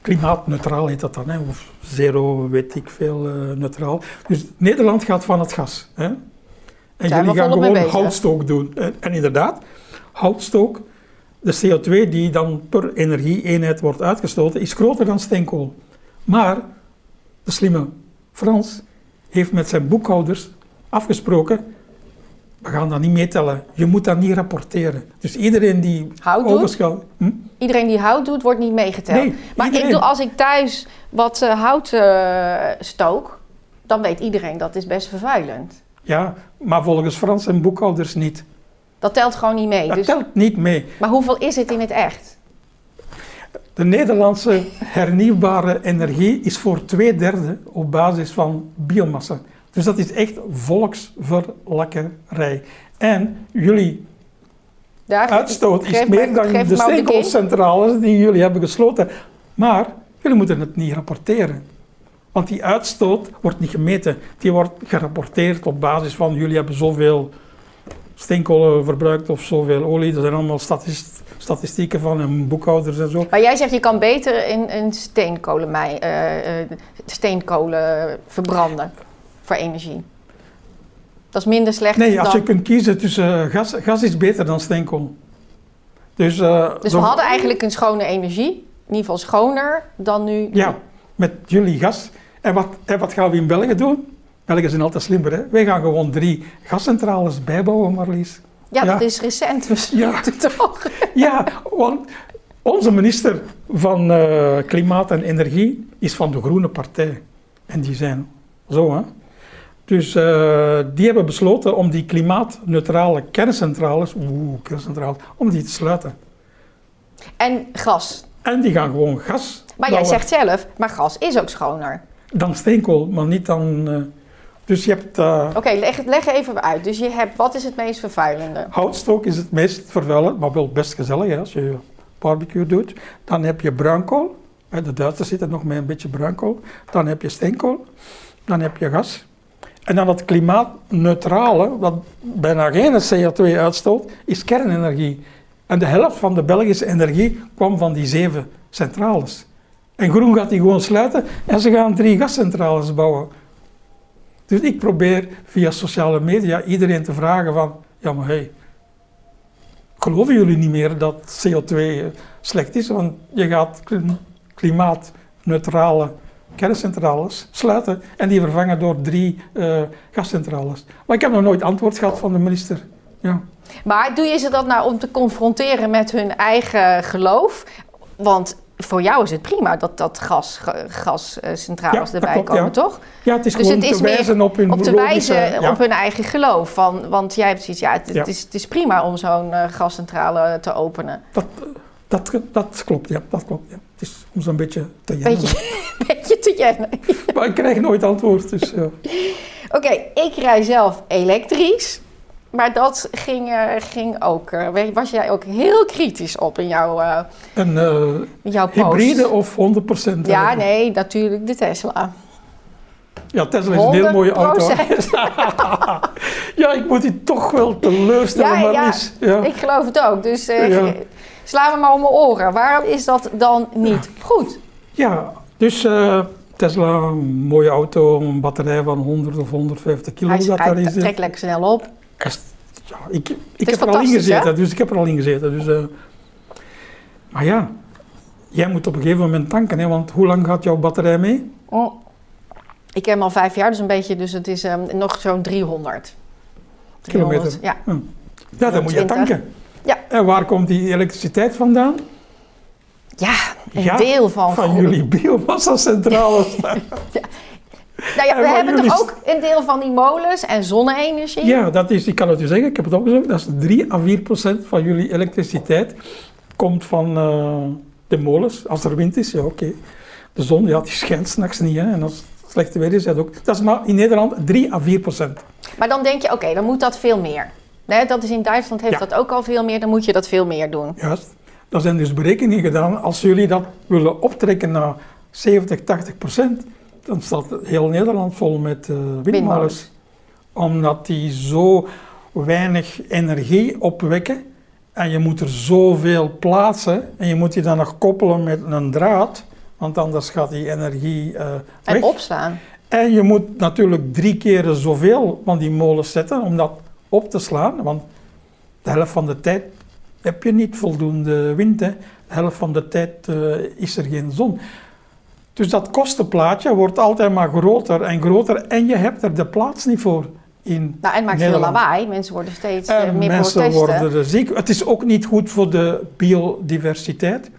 klimaatneutraal heet dat dan, hè? of zero, weet ik veel, uh, neutraal. Dus Nederland gaat van het gas. Hè? En jullie gaan gewoon houtstook doen. En, en, inderdaad, houtstook, de CO2 die dan per energieeenheid wordt uitgestoten, is groter dan steenkool. Maar de slimme Frans heeft met zijn boekhouders afgesproken, we gaan dat niet meetellen. Je moet dat niet rapporteren. Dus iedereen die hout hm? Iedereen die hout doet, wordt niet meegeteld. Nee, maar ik als ik thuis wat uh, hout uh, stook, dan weet iedereen dat is best vervuilend. Ja, maar volgens Frans en boekhouders niet. Dat telt gewoon niet mee. Dat dus... telt niet mee. Maar hoeveel is het in het echt? De Nederlandse hernieuwbare energie is voor twee derde op basis van biomassa. Dus dat is echt volksverlakkerij. En jullie uitstoot is meer dan de steenkoolcentrales die jullie hebben gesloten. Maar jullie moeten het niet rapporteren. Want die uitstoot wordt niet gemeten. Die wordt gerapporteerd op basis van jullie hebben zoveel steenkolen verbruikt of zoveel olie. Dat zijn allemaal statistieken van en boekhouders en zo. Maar jij zegt je kan beter in, in steenkolen, uh, steenkolen verbranden voor energie. Dat is minder slecht Nee, als je kunt kiezen tussen uh, gas, gas is beter dan steenkool. Dus, uh, dus we hadden eigenlijk een schone energie, in ieder geval schoner dan nu. Ja, met jullie gas. En wat, en wat gaan we in België doen? België zijn altijd slimmer, hè? Wij gaan gewoon drie gascentrales bijbouwen, Marlies. Ja, ja. dat is recent. Ja. toch? ja, want onze minister van uh, Klimaat en Energie is van de Groene Partij. En die zijn zo, hè? Dus uh, die hebben besloten om die klimaatneutrale kerncentrales, oeh, kerncentrales, om die te sluiten. En gas? En die gaan gewoon gas. Maar jij zegt zelf, maar gas is ook schoner. Dan steenkool, maar niet dan. Uh, dus je hebt. Uh, Oké, leg, leg even uit. Dus je hebt, wat is het meest vervuilende? Houtstook is het meest vervuilend, maar wel best gezellig hè, als je barbecue doet. Dan heb je bruinkool. De Duitsers zitten nog met een beetje bruinkool. Dan heb je steenkool. Dan heb je gas. En dan het klimaatneutrale, wat bijna geen CO2 uitstoot, is kernenergie. En de helft van de Belgische energie kwam van die zeven centrales. En Groen gaat die gewoon sluiten en ze gaan drie gascentrales bouwen. Dus ik probeer via sociale media iedereen te vragen van, ja maar hey, geloven jullie niet meer dat CO2 slecht is? Want je gaat klimaatneutrale kerncentrales sluiten en die vervangen door drie uh, gascentrales. Maar ik heb nog nooit antwoord gehad van de minister. Ja. Maar doe je ze dat nou om te confronteren met hun eigen geloof? Want voor jou is het prima dat, dat gas, gascentrales erbij komen, toch? Ja, het is dus gewoon het is te wijzen op hun Op te wijzen op hun eigen geloof. Van, want jij hebt zoiets, ja, het, het, is, het is prima om zo'n uh, gascentrale te openen. Dat, dat, dat klopt, ja. Dat klopt, ja. Het is om zo'n beetje te jennen. Beetje, beetje te jennen. maar ik krijg nooit antwoord, dus ja. Oké, ik rij zelf elektrisch. Maar dat ging, uh, ging ook. Uh, was jij ook heel kritisch op in jouw, uh, een, in jouw post? Hybride of 100%? Ja, nee, natuurlijk de Tesla. Ja, Tesla is een heel mooie auto. ja, ik moet die toch wel teleurstellen, ja, ja, ja, ik geloof het ook. Dus ja. sla me maar om mijn oren. Waarom is dat dan niet goed? Ja, dus Tesla, een mooie auto, een batterij van 100 of 150 kilo. Hij, dat hij trekt lekker snel op. Ja, ik, ik heb er al in gezeten, dus ik heb er al in gezeten. Dus, uh, maar ja, jij moet op een gegeven moment tanken, hè, want hoe lang gaat jouw batterij mee? Oh. Ik heb hem al vijf jaar, dus een beetje, dus het is um, nog zo'n 300. 300. Kilometer? Ja. Hm. Ja, dan moet je tanken. Ja. En waar komt die elektriciteit vandaan? Ja, een deel van... Van jullie biomassa-centrales. ja, nou ja, we hebben toch ook een deel van die molens en zonne-energie? Ja, dat is, ik kan het u zeggen, ik heb het opgezocht, dat is 3 à 4 procent van jullie elektriciteit komt van uh, de molens. Als er wind is, ja oké. De zon, ja, die schijnt s'nachts niet, hè. En als het slechte weer is, dat ook. Dat is maar in Nederland 3 à 4 procent. Maar dan denk je, oké, dan moet dat veel meer. Nee, dat is in Duitsland heeft dat ook al veel meer, dan moet je dat veel meer doen. Juist. Er zijn dus berekeningen gedaan, als jullie dat willen optrekken naar 70, 80 procent, dan staat heel Nederland vol met uh, windmolens. Omdat die zo weinig energie opwekken en je moet er zoveel plaatsen en je moet die dan nog koppelen met een draad, want anders gaat die energie uh, weg. En opslaan. En je moet natuurlijk drie keer zoveel van die molens zetten om dat op te slaan, want de helft van de tijd heb je niet voldoende wind. Hè. De helft van de tijd uh, is er geen zon. Dus dat kostenplaatje wordt altijd maar groter en groter en je hebt er de plaats niet voor. In nou, en maakt veel lawaai. Mensen worden steeds uh, meer mensen worden er ziek. Het is ook niet goed voor de biodiversiteit.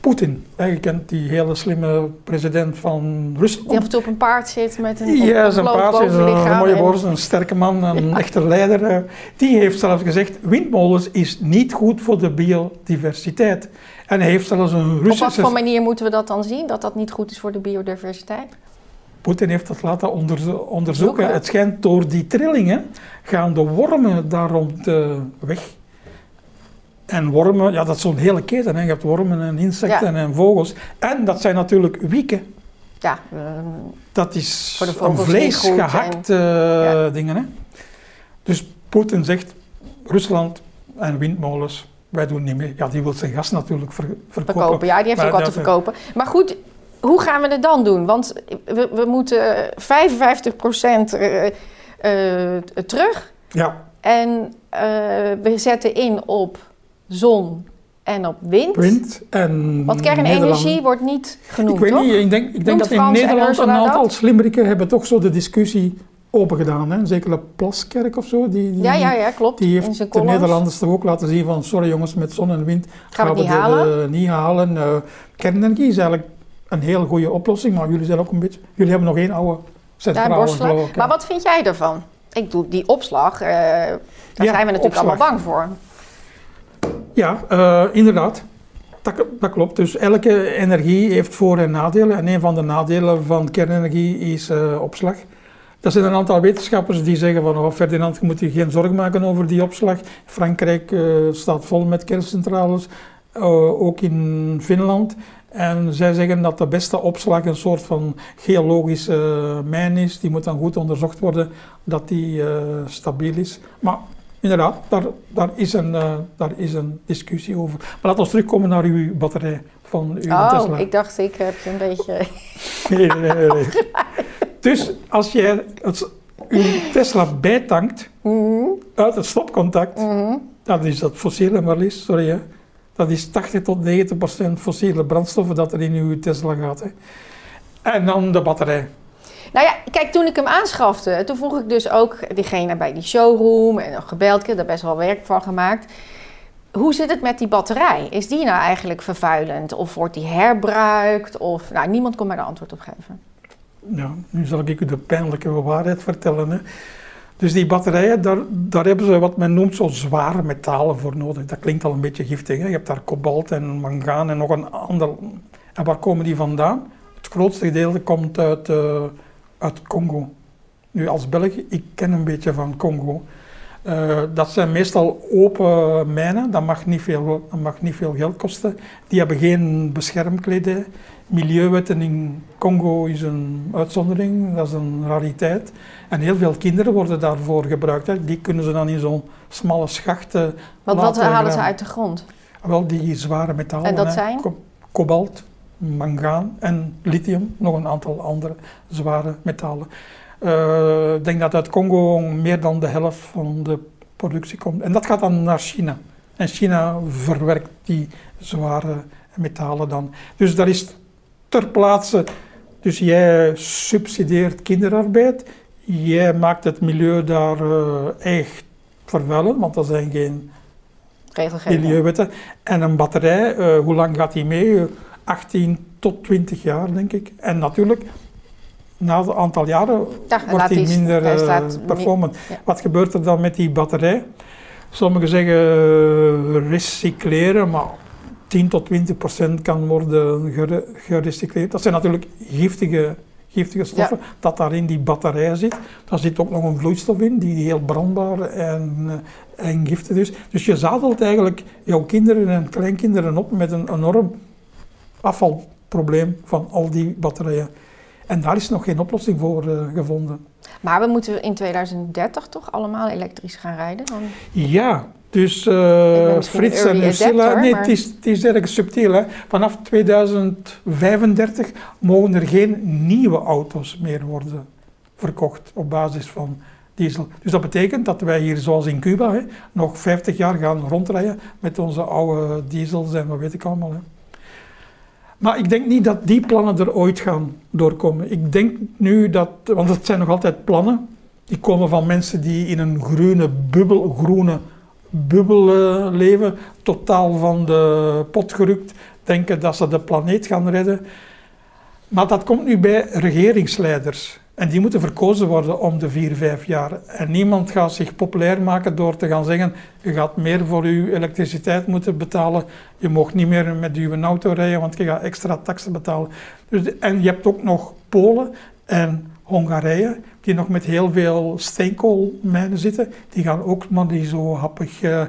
Poetin, je kent die hele slimme president van Rusland. Die af en toe op een paard zit met een Ja, zijn paard zit, een mooie borst, een sterke man, een echte leider. Eh. Die heeft zelfs gezegd, windmolens is niet goed voor de biodiversiteit. En hij heeft zelfs een Russische... Op wat voor manier moeten we dat dan zien, dat dat niet goed is voor de biodiversiteit? Poetin heeft dat laten onderzoeken. Het schijnt door die trillingen gaan de wormen daar rond de weg. En wormen, ja, dat is zo'n hele keten. Hè. Je hebt wormen en insecten en vogels. En dat zijn natuurlijk wieken. Ja, dat is voor de een vleesgehakte ja. dingen. Hè. Dus Poetin zegt, Rusland en windmolens, wij doen niet mee. Ja, die wil zijn gas natuurlijk verkopen. verkopen. Ja, die heeft ook wat te verkopen. Maar goed, hoe gaan we het dan doen? Want we, we moeten 55 procent uh, uh, terug. Ja. En uh, we zetten in op zon en op wind. Wind en Want kernenergie wordt niet genoemd, Ik weet toch? niet, ik denk, ik denk dat in Nederland een aantal slimmeriken hebben toch zo de discussie open gedaan. Hè? Zeker Plaskerk of zo. Die, die, ja, ja, ja, klopt. Die heeft de Nederlanders toch ook laten zien van... Sorry jongens, met zon en wind gaan, gaan we niet halen. Uh, niet halen. Uh, kernenergie is eigenlijk een heel goede oplossing. Maar jullie zijn ook een beetje... Jullie hebben nog één oude centrale, ja, Maar wat vind jij ervan? Ik doe die opslag, uh, daar ja, zijn we natuurlijk opslag. allemaal bang voor. Ja, inderdaad. Dat, dat, klopt. Dus elke energie heeft voor- en nadelen. En een van de nadelen van kernenergie is opslag. Er zijn een aantal wetenschappers die zeggen van oh, Ferdinand, je moet je geen zorgen maken over die opslag. Frankrijk uh, staat vol met kerncentrales, ook in Finland. En zij zeggen dat de beste opslag een soort van geologische mijn is. Die moet dan goed onderzocht worden dat die stabiel is. Maar inderdaad, daar, daar, is een, daar is een discussie over. Maar laten we terugkomen naar uw batterij van uw oh, Tesla. ik dacht ik heb een beetje... nee, nee, nee. nee. Dus als je het, je Tesla bijtankt mm uit het stopcontact, mm dan is dat fossiele maar liefst, sorry hè. Dat is 80 tot 90 procent fossiele brandstoffen dat er in uw Tesla gaat. Hè. En dan de batterij. Nou ja, kijk, toen ik hem aanschafte, toen vroeg ik dus ook diegene bij die showroom en gebeld. Ik heb daar best wel werk van gemaakt. Hoe zit het met die batterij? Is die nou eigenlijk vervuilend? Of wordt die herbruikt? Of, nou, niemand kon mij daar antwoord op geven. Ja, nu zal ik u de pijnlijke waarheid vertellen. Hè. Dus die batterijen, daar, daar hebben ze wat men noemt zo zware metalen voor nodig. Dat klinkt al een beetje giftig. Hè? Je hebt daar kobalt en mangaan en nog een ander. En waar komen die vandaan? Het grootste gedeelte komt uit, uh, uit Congo. Nu als Belg, ik ken een beetje van Congo. Uh, dat zijn meestal open mijnen, dat mag, niet veel, dat mag niet veel geld kosten. Die hebben geen beschermkledij. Milieuwetten in Congo is een uitzondering, dat is een rariteit. En heel veel kinderen worden daarvoor gebruikt. Hè. Die kunnen ze dan in zo'n smalle schachten. Want wat halen ze uit de grond? Wel, die zware metalen. En dat zijn? kobalt, mangaan en lithium, nog een aantal andere zware metalen. Uh, ik denk dat uit Congo meer dan de helft van de productie komt. En dat gaat dan naar China. En China verwerkt die zware metalen dan. Dus dat is ter plaatse. Dus jij subsidieert kinderarbeid. Jij maakt het milieu daar uh, echt vervuilen, want er zijn geen milieuwetten. En een batterij, uh, hoe lang gaat die mee? 18 tot 20 jaar, denk ik. En natuurlijk, na een aantal jaren wordt die minder uh, performant. Ja. Wat gebeurt er dan met die batterij? Sommigen zeggen uh, recycleren, maar 10 tot 20 procent kan worden gerecycleerd. Dat zijn natuurlijk giftige, giftige stoffen dat daar in die batterij zit. Daar zit ook nog een vloeistof in die heel brandbaar en, eh, en giftig is. Dus je zadelt eigenlijk jouw kinderen en kleinkinderen op met een enorm afvalprobleem van al die batterijen. En daar is nog geen oplossing voor uh, gevonden. Maar we moeten in 2030 toch allemaal elektrisch gaan rijden? Dan? Ja, dus uh, Frits en Ursula, nee, het, is, het is erg subtiel. Hè. Vanaf 2035 mogen er geen nieuwe auto's meer worden verkocht op basis van diesel. Dus dat betekent dat wij hier, zoals in Cuba, hè, nog 50 jaar gaan rondrijden met onze oude diesels en wat weet ik allemaal. Hè. Maar ik denk niet dat die plannen er ooit gaan doorkomen. Ik denk nu dat, want het zijn nog altijd plannen, die komen van mensen die in een groene bubbel, groene bubbel uh, leven, totaal van de pot gerukt, denken dat ze de planeet gaan redden. Maar dat komt nu bij regeringsleiders. En die moeten verkozen worden om de vier, vijf jaar. En niemand gaat zich populair maken door te gaan zeggen: je gaat meer voor je elektriciteit moeten betalen. Je mag niet meer met je auto rijden, want je gaat extra taxen betalen. Dus, en je hebt ook nog Polen en Hongarije, die nog met heel veel steenkoolmijnen zitten. Die gaan ook maar niet zo happig. Uh,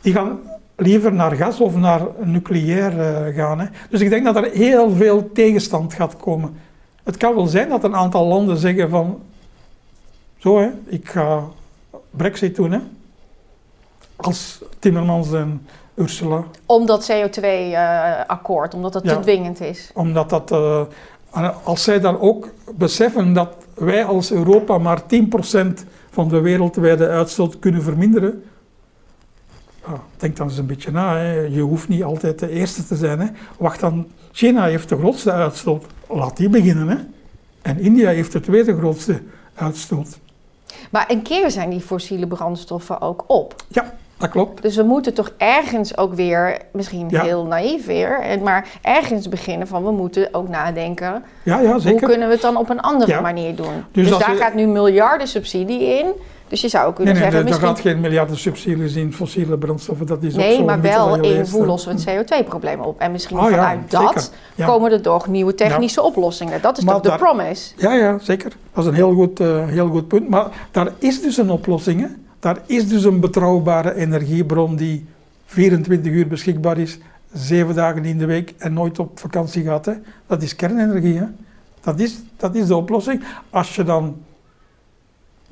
die gaan liever naar gas of naar nucleair uh, gaan. Hè. Dus ik denk dat er heel veel tegenstand gaat komen. Het kan wel zijn dat een aantal landen zeggen van, zo hè, ik ga brexit doen hè. Als Timmermans en Ursula. Om dat CO2-akkoord, uh, omdat dat ja, te dwingend is. Omdat dat, uh, als zij dan ook beseffen dat wij als Europa maar 10% van de wereldwijde uitstoot kunnen verminderen, ja, denk dan eens een beetje na. Hè. Je hoeft niet altijd de eerste te zijn. Hè. Wacht dan, China heeft de grootste uitstoot. Laat die beginnen. Hè. En India heeft de tweede grootste uitstoot. Maar een keer zijn die fossiele brandstoffen ook op. Ja, dat klopt. Dus we moeten toch ergens ook weer, misschien heel naïef weer, maar ergens beginnen van we moeten ook nadenken. Ja, ja, zeker. Hoe kunnen we het dan op een andere manier doen? Dus, dus daar gaat nu miljarden subsidie in. Dus je zou kunnen nee, nee, zeggen... Er gaat geen miljarden subsidies in fossiele brandstoffen. Dat is nee, maar wel in hoe lossen we het CO2-probleem op. En misschien oh, vanuit ja, dat ja. komen er toch nieuwe technische oplossingen. Dat is maar toch de promise? Ja, ja, zeker. Dat is een heel goed, uh, heel goed punt. Maar daar is dus een oplossing. Hè? Daar is dus een betrouwbare energiebron die 24 uur beschikbaar is, zeven dagen in de week en nooit op vakantie gaat. Hè? Dat is kernenergie. Hè? Dat, is, dat is de oplossing. Als je dan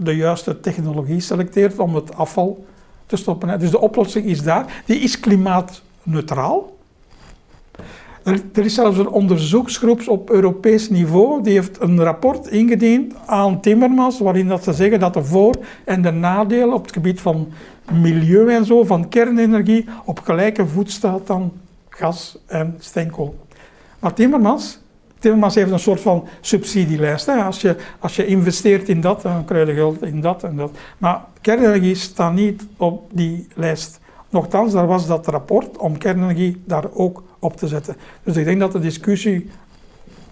de juiste technologie selecteert om het afval te stoppen. Dus de oplossing is daar. Die is klimaatneutraal. Er, er, is zelfs een onderzoeksgroep op Europees niveau, die heeft een rapport ingediend aan Timmermans, waarin dat ze zeggen dat de voor- en de nadelen op het gebied van milieu en zo, van kernenergie, op gelijke voet staat dan gas en steenkool. Maar Timmermans, Timmermans heeft een soort van subsidielijst. Hè. Als, je, als je investeert in dat, dan krijg je geld in dat en dat. Maar kernenergie staat niet op die lijst. Nochtans, daar was dat rapport om kernenergie daar ook op te zetten. Dus ik denk dat de discussie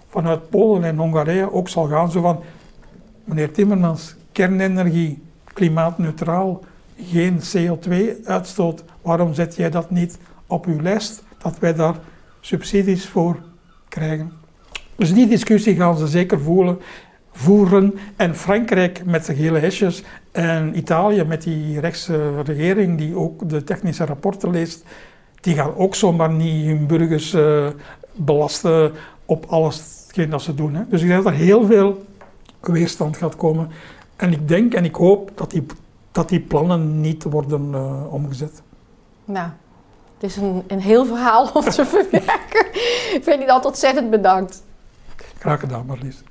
vanuit Polen en Hongarije ook zal gaan zo van... Meneer Timmermans, kernenergie, klimaatneutraal, geen CO2-uitstoot. Waarom zet jij dat niet op uw lijst, dat wij daar subsidies voor krijgen? Dus die discussie gaan ze zeker voelen, voeren. En Frankrijk met zijn gele hesjes en Italië met die rechtse regering die ook de technische rapporten leest, die gaan ook zomaar niet hun burgers uh, belasten op alles dat ze doen. Hè. Dus ik denk dat er heel veel weerstand gaat komen. En ik denk en ik hoop dat die, dat die plannen niet worden uh, omgezet. Nou, het is een, een heel verhaal om te verwerken. ik vind je altijd ontzettend bedankt. Graag gedaan, Marlies.